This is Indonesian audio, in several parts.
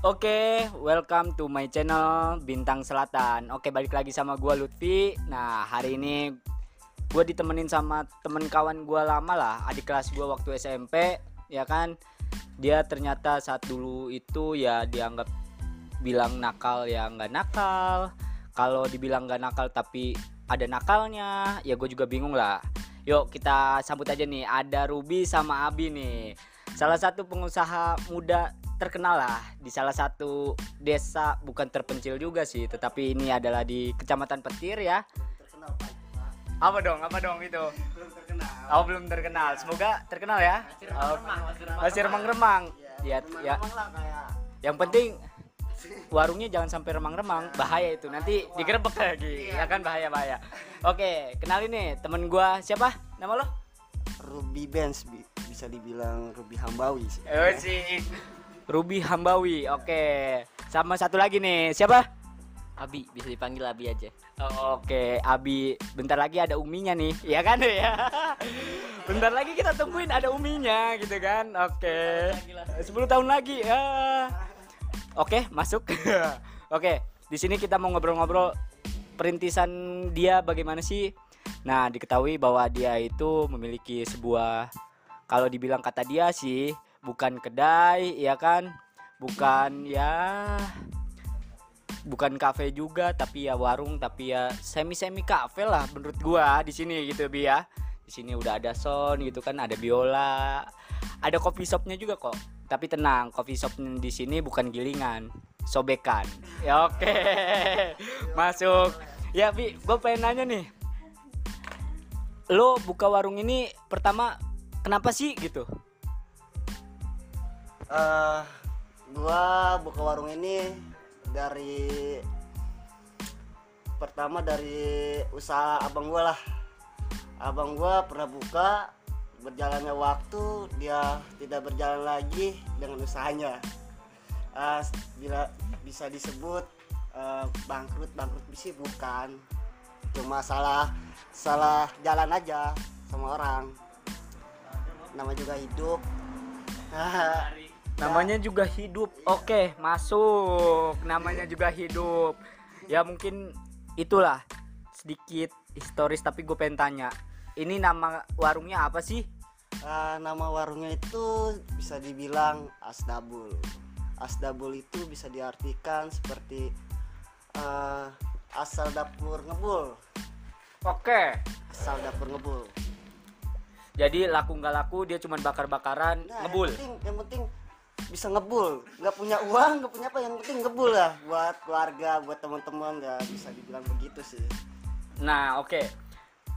Oke, welcome to my channel Bintang Selatan. Oke, balik lagi sama gua Lutfi. Nah, hari ini gua ditemenin sama temen kawan gua lama lah, adik kelas gua waktu SMP, ya kan? Dia ternyata saat dulu itu ya dianggap bilang nakal ya nggak nakal. Kalau dibilang nggak nakal tapi ada nakalnya, ya gue juga bingung lah. Yuk kita sambut aja nih, ada Ruby sama Abi nih. Salah satu pengusaha muda terkenal lah di salah satu desa bukan terpencil juga sih tetapi ini adalah di kecamatan Petir ya. Terkenal Pak. Apa dong apa dong itu? Belum terkenal. oh belum terkenal. Semoga terkenal ya. Masih remang-remang ya ya. yang penting warungnya jangan sampai remang-remang. Bahaya itu nanti digerebek lagi. Ya kan bahaya bahaya. Oke kenalin nih temen gua siapa? Nama lo? Ruby Benz bi- bisa dibilang Ruby Hambawi sih. oh si Ruby Hambawi oke sama satu lagi nih siapa Abi bisa dipanggil Abi aja. Oh, Oke, Abi, bentar lagi ada uminya nih, ya kan ya? Bentar lagi kita tungguin ada uminya, gitu kan? Oke, 10 tahun lagi ya. Oke, masuk. Oke, di sini kita mau ngobrol-ngobrol perintisan dia bagaimana sih? Nah, diketahui bahwa dia itu memiliki sebuah kalau dibilang kata dia sih bukan kedai, ya kan? Bukan ya bukan kafe juga tapi ya warung tapi ya semi semi kafe lah menurut gua di sini gitu bi ya. Di sini udah ada sound gitu kan ada biola ada coffee shopnya juga kok. Tapi tenang coffee shop di sini bukan gilingan sobekan. Ya oke. Masuk. Ya bi gua pengen nanya nih. Lo buka warung ini pertama kenapa sih gitu Eh, gua buka warung ini dari pertama dari usaha abang gua lah. Abang gua pernah buka berjalannya waktu dia tidak berjalan lagi dengan usahanya. Eh, bila bisa disebut eh, bangkrut bangkrut sih bukan cuma salah salah jalan aja sama orang nama juga hidup namanya juga hidup. Oke masuk. Namanya juga hidup. Ya mungkin itulah. Sedikit historis tapi gue pengen tanya. Ini nama warungnya apa sih? Eh, nama warungnya itu bisa dibilang Asdabul. Asdabul itu bisa diartikan seperti eh, asal dapur ngebul, oke. Asal dapur ngebul. jadi laku nggak laku dia cuma bakar-bakaran Nah, ngebul. Yang penting, yang penting bisa ngebul, nggak punya uang, nggak punya apa, yang penting ngebul lah buat keluarga, buat teman-teman ya bisa dibilang begitu sih. nah oke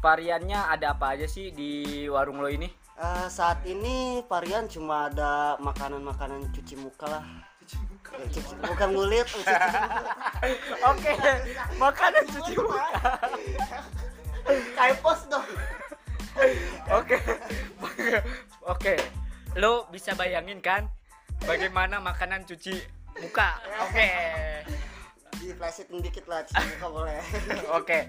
variannya ada apa aja sih di warung lo ini Eh, saat ini varian cuma ada makanan-makanan cuci muka lah. Eh, cuci- bukan ngulit, cuci muka. oke makanan cuci muka Kayak pos dong. Oke. Oke. Lo bisa bayangin kan bagaimana makanan cuci muka? Oke. di flashing dikit lah cuci muka boleh Oke.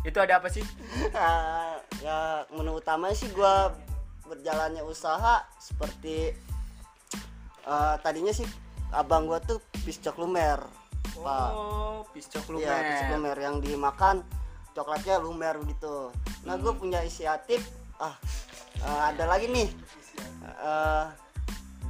Itu ada apa sih? Eh, ya menu utamanya sih gua berjalannya usaha seperti eh, tadinya sih abang gua tuh piscok lumer pak Oh, piscok Iya, piscok lumer yang dimakan coklatnya lumer gitu nah gue punya inisiatif ah eh, ada lagi nih eh,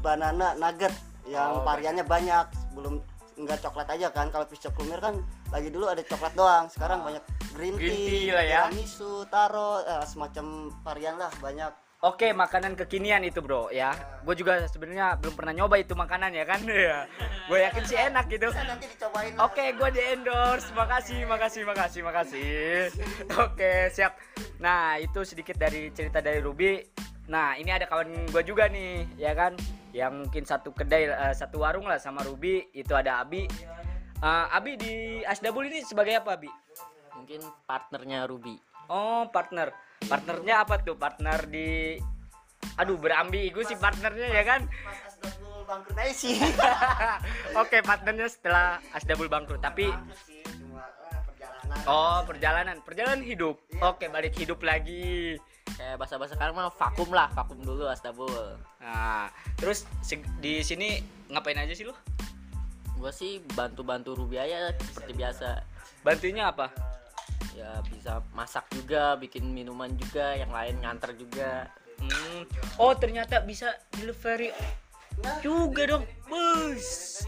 banana nugget yang Oh, variannya banyak belum enggak coklat aja kan kalau piscok lumer kan lagi dulu ada coklat doang sekarang banyak green tea, Ah. Green tea lah ya. tiramisu taro eh, semacam varian lah banyak Oke, makanan kekinian itu, Bro, ya. Gue juga sebenarnya belum pernah nyoba itu makanan ya kan? Iya. Gue yakin sih enak gitu. bisa nanti dicobain Oke, gue di endorse. Makasih, makasih, makasih, makasih. Oke, siap. Nah, itu sedikit dari cerita dari Ruby. Nah, ini ada kawan gue juga nih, ya kan? Yang mungkin satu kedai, eh, satu warung lah sama Ruby. Itu ada Abi. Eh, Abi di Asdabul ini sebagai apa, Abi? Mungkin partnernya Ruby. Oh, partner. Partnernya apa tuh? Partner di Aduh, berambi gue sih partnernya ya kan? pas asdabul bangkrut aja sih Oke, partnernya setelah Asdabul bangkrut. Tapi eh, perjalanan Oh, perjalanan, perjalanan hidup. Oke, balik hidup lagi. Kayak bahasa-bahasa sekarang mah vakum lah, vakum dulu Astabul. Nah, terus di sini ngapain aja sih lu? Gua sih bantu-bantu Ruby aja seperti biasa. Bantunya apa? Ya bisa masak juga, bikin minuman juga, yang lain nganter juga. Hmm. Oh, ternyata bisa delivery juga dong. Bus.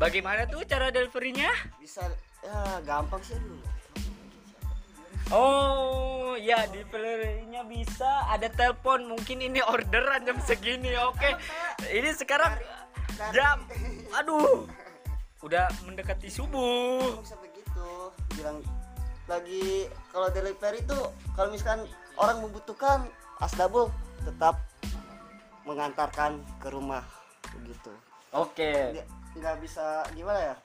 Bagaimana tuh cara deliverynya? bisa ya gampang sih dulu Oh, ya deliverynya bisa. Ada telepon. Mungkin ini orderan jam segini. Oke. Ini sekarang jam. Aduh. Udah mendekati subuh. bisa begitu bilang lagi kalau delivery itu kalau misalkan orang membutuhkan asdabul tetap mengantarkan ke rumah begitu Oke. nggak nggak bisa gimana ya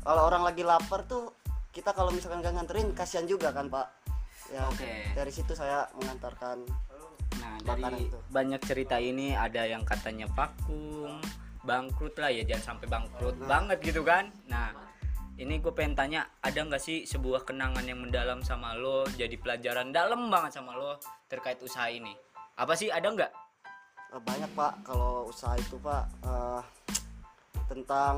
kalau orang lagi lapar tuh kita kalau misalkan nggak nganterin kasihan juga kan pak ya Oke. dari situ saya mengantarkan Nah, dari itu. banyak cerita ini ada yang katanya vakum, bangkrut lah ya, jangan sampai bangkrut banget gitu kan. Nah, ini gue pengen tanya, ada nggak sih sebuah kenangan yang mendalam sama lo, jadi pelajaran dalam banget sama lo terkait usaha ini? Apa sih, ada nggak? Eh, banyak pak kalau usaha itu pak eh, tentang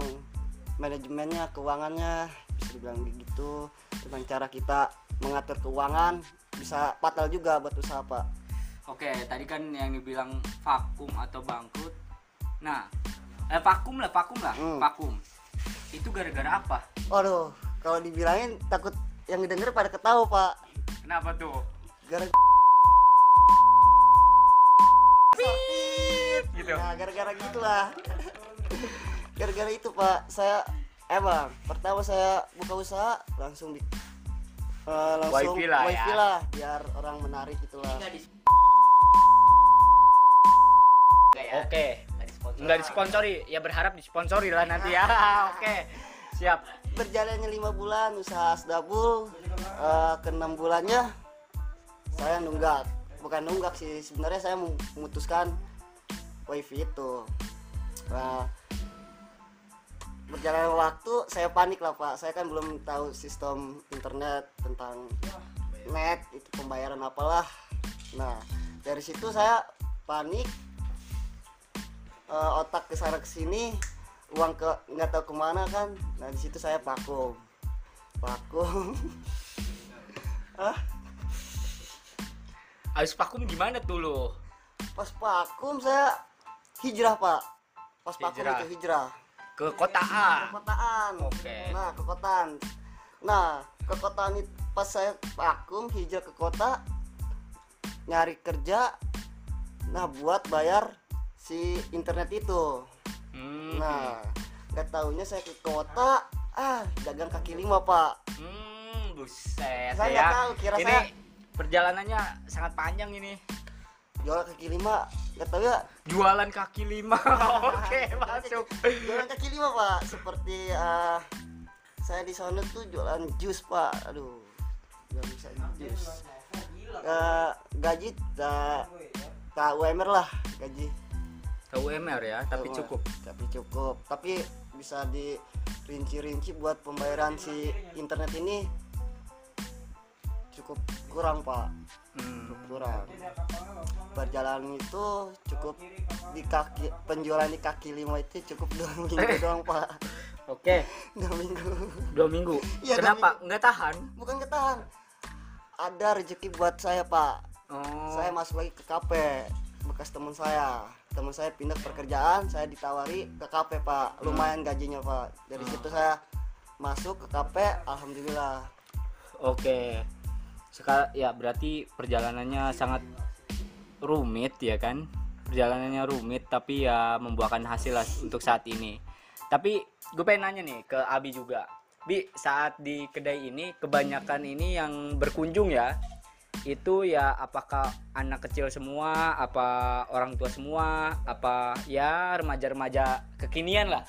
manajemennya keuangannya dibilang begitu tentang cara kita mengatur keuangan bisa fatal juga buat usaha pak Oke, tadi kan yang dibilang vakum atau bangkrut. Nah, eh, vakum lah, vakum lah, Hmm. vakum. Itu gara-gara apa? waduh kalau dibilangin takut yang denger pada ketawa pak Kenapa tuh? gara Gitu. Nah, gara-gara gitulah. gara-gara itu, Pak. Saya emang pertama saya buka usaha langsung di eh, langsung Wifi lah ya. wifi lah, biar orang menarik itulah. Oke. Nggak disponsori, ya berharap disponsori lah nanti ya. Oke. Siap. Berjalannya lima bulan usaha Asdabul eh, ke enam bulannya saya nunggak. Bukan nunggak sih, sebenarnya saya memutuskan wifi itu. Nah, berjalan waktu saya panik lah pak. Saya kan belum tahu sistem internet tentang net itu pembayaran apalah. Nah dari situ saya panik Eh, otak ke sana ke sini uang ke nggak tahu ke mana kan. Nah di situ saya vakum. Vakum. Ah Habis vakum gimana tuh lo? pas vakum saya hijrah pak. Pas vakum itu hijrah Ke kota A. kekotaan Oke. nah kekotaan nah kekotaan itu pas saya vakum hijrah ke kota nyari kerja nah buat bayar si internet itu Hmm. nah nggak taunya saya ke kota ah dagang kaki lima pak Hmm, buset Saya ya. tahu, kira ini saya- perjalanannya sangat panjang ini. Jual kaki lima nggak tahu ya Jualan kaki lima. Oke, masuk. jualan kaki lima pak seperti ah, saya di sana tuh jualan jus pak aduh jualan bisa jus Eh, gaji tak tak UMR lah gaji UMR ya, tapi UMR. cukup. tapi cukup tapi bisa dirinci-rinci buat pembayaran si internet ini cukup kurang pak. Hmm. cukup kurang. Perjalanan itu cukup di kaki penjualan di kaki lima itu cukup dua minggu doang pak. Oke, dua minggu. Dua minggu. Dua Kenapa? Nggak tahan? bukan ketahan ada rezeki buat saya pak. Oh. saya masuk lagi ke KP bekas teman saya. Teman saya pindah pekerjaan saya ditawari ke KP pak. Lumayan gajinya pak. Dari situ saya masuk ke KP alhamdulillah. Oke. Sekarang ya berarti perjalanannya sangat rumit ya kan? Perjalanannya rumit tapi ya membuahkan hasil lah untuk saat ini. Tapi gue pengen nanya nih ke Abi juga. Bi, saat di kedai ini kebanyakan ini yang berkunjung ya. Itu ya apakah anak kecil semua, apa orang tua semua, apa ya remaja-remaja kekinian lah.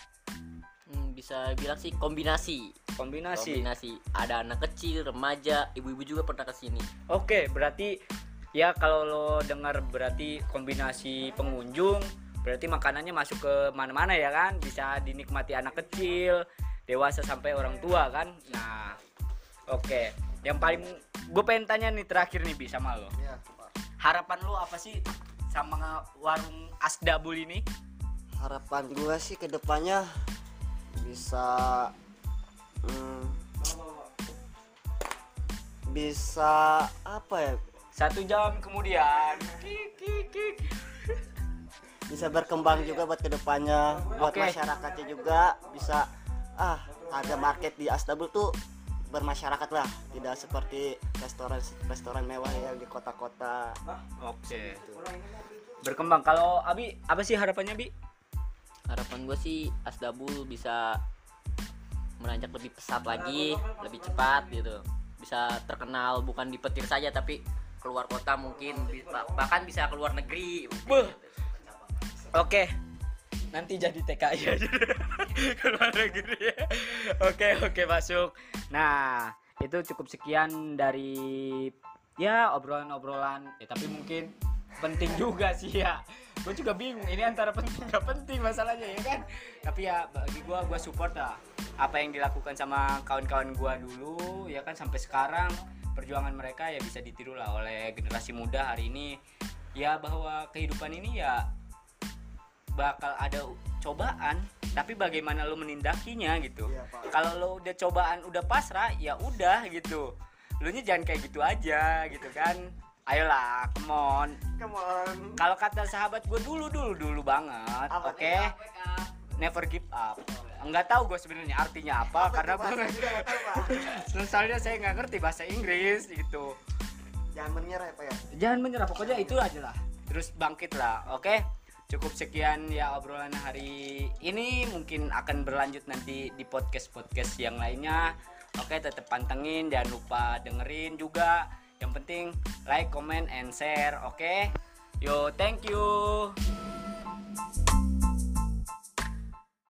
Bisa bilang sih kombinasi. Kombinasi. Kombinasi. Ada anak kecil, remaja, ibu-ibu juga pernah ke sini. Oke, berarti ya kalau lo dengar berarti kombinasi pengunjung, berarti makanannya masuk ke mana-mana ya kan? Bisa dinikmati anak kecil, dewasa sampai orang tua kan. Nah, Oke, yang paling gue pengen tanya nih terakhir nih bi sama lo. Iya, Harapan lo apa sih sama warung Asdabul ini? harapan gua sih ke depannya bisa hmm, bisa apa ya Satu jam kemudian. Bisa berkembang juga buat ke depannya buat Oke. masyarakatnya juga bisa ah ada market di Asdabul tuh bermasyarakat lah tidak seperti restoran restoran mewah yang di kota-kota Oke. Berkembang. Kalau Abi apa sih harapannya Bi? Harapan gue sih Asdabul bisa meranjak lebih pesat lagi lebih cepat gitu bisa terkenal bukan di petir saja tapi keluar kota mungkin bahkan bisa keluar negeri Beuh. Oke. Nanti jadi TKI aja. Keluar negeri. Oke, oke masuk. Nah, itu cukup sekian dari ya obrolan-obrolan. Ya tapi mungkin penting juga sih ya. Gue juga bingung ini antara penting gak penting masalahnya ya kan. Tapi ya bagi gue gue support lah apa yang dilakukan sama kawan-kawan gue dulu ya kan sampai sekarang perjuangan mereka ya bisa ditiru lah oleh generasi muda hari ini ya bahwa kehidupan ini ya bakal ada cobaan tapi bagaimana lo menindakinya gitu Pak. kalau lo udah cobaan udah pasrah ya udah gitu lu nya jangan kayak gitu aja gitu kan ayolah come on. Come on. Kalau kata sahabat gue dulu dulu dulu banget Apa oke? Never give up. Nggak tahu gue sebenarnya artinya apa, karena itu bahasa gue soalnya saya nggak ngerti bahasa Inggris gitu. Jangan menyerah ya pak ya? Jangan menyerah pokoknya itu aja lah. Terus bangkit lah oke? Cukup sekian ya obrolan hari ini. Mungkin akan berlanjut nanti di podcast podcast yang lainnya. Oke tetap pantengin jangan lupa dengerin juga yang penting like comment and share oke okay? yo thank you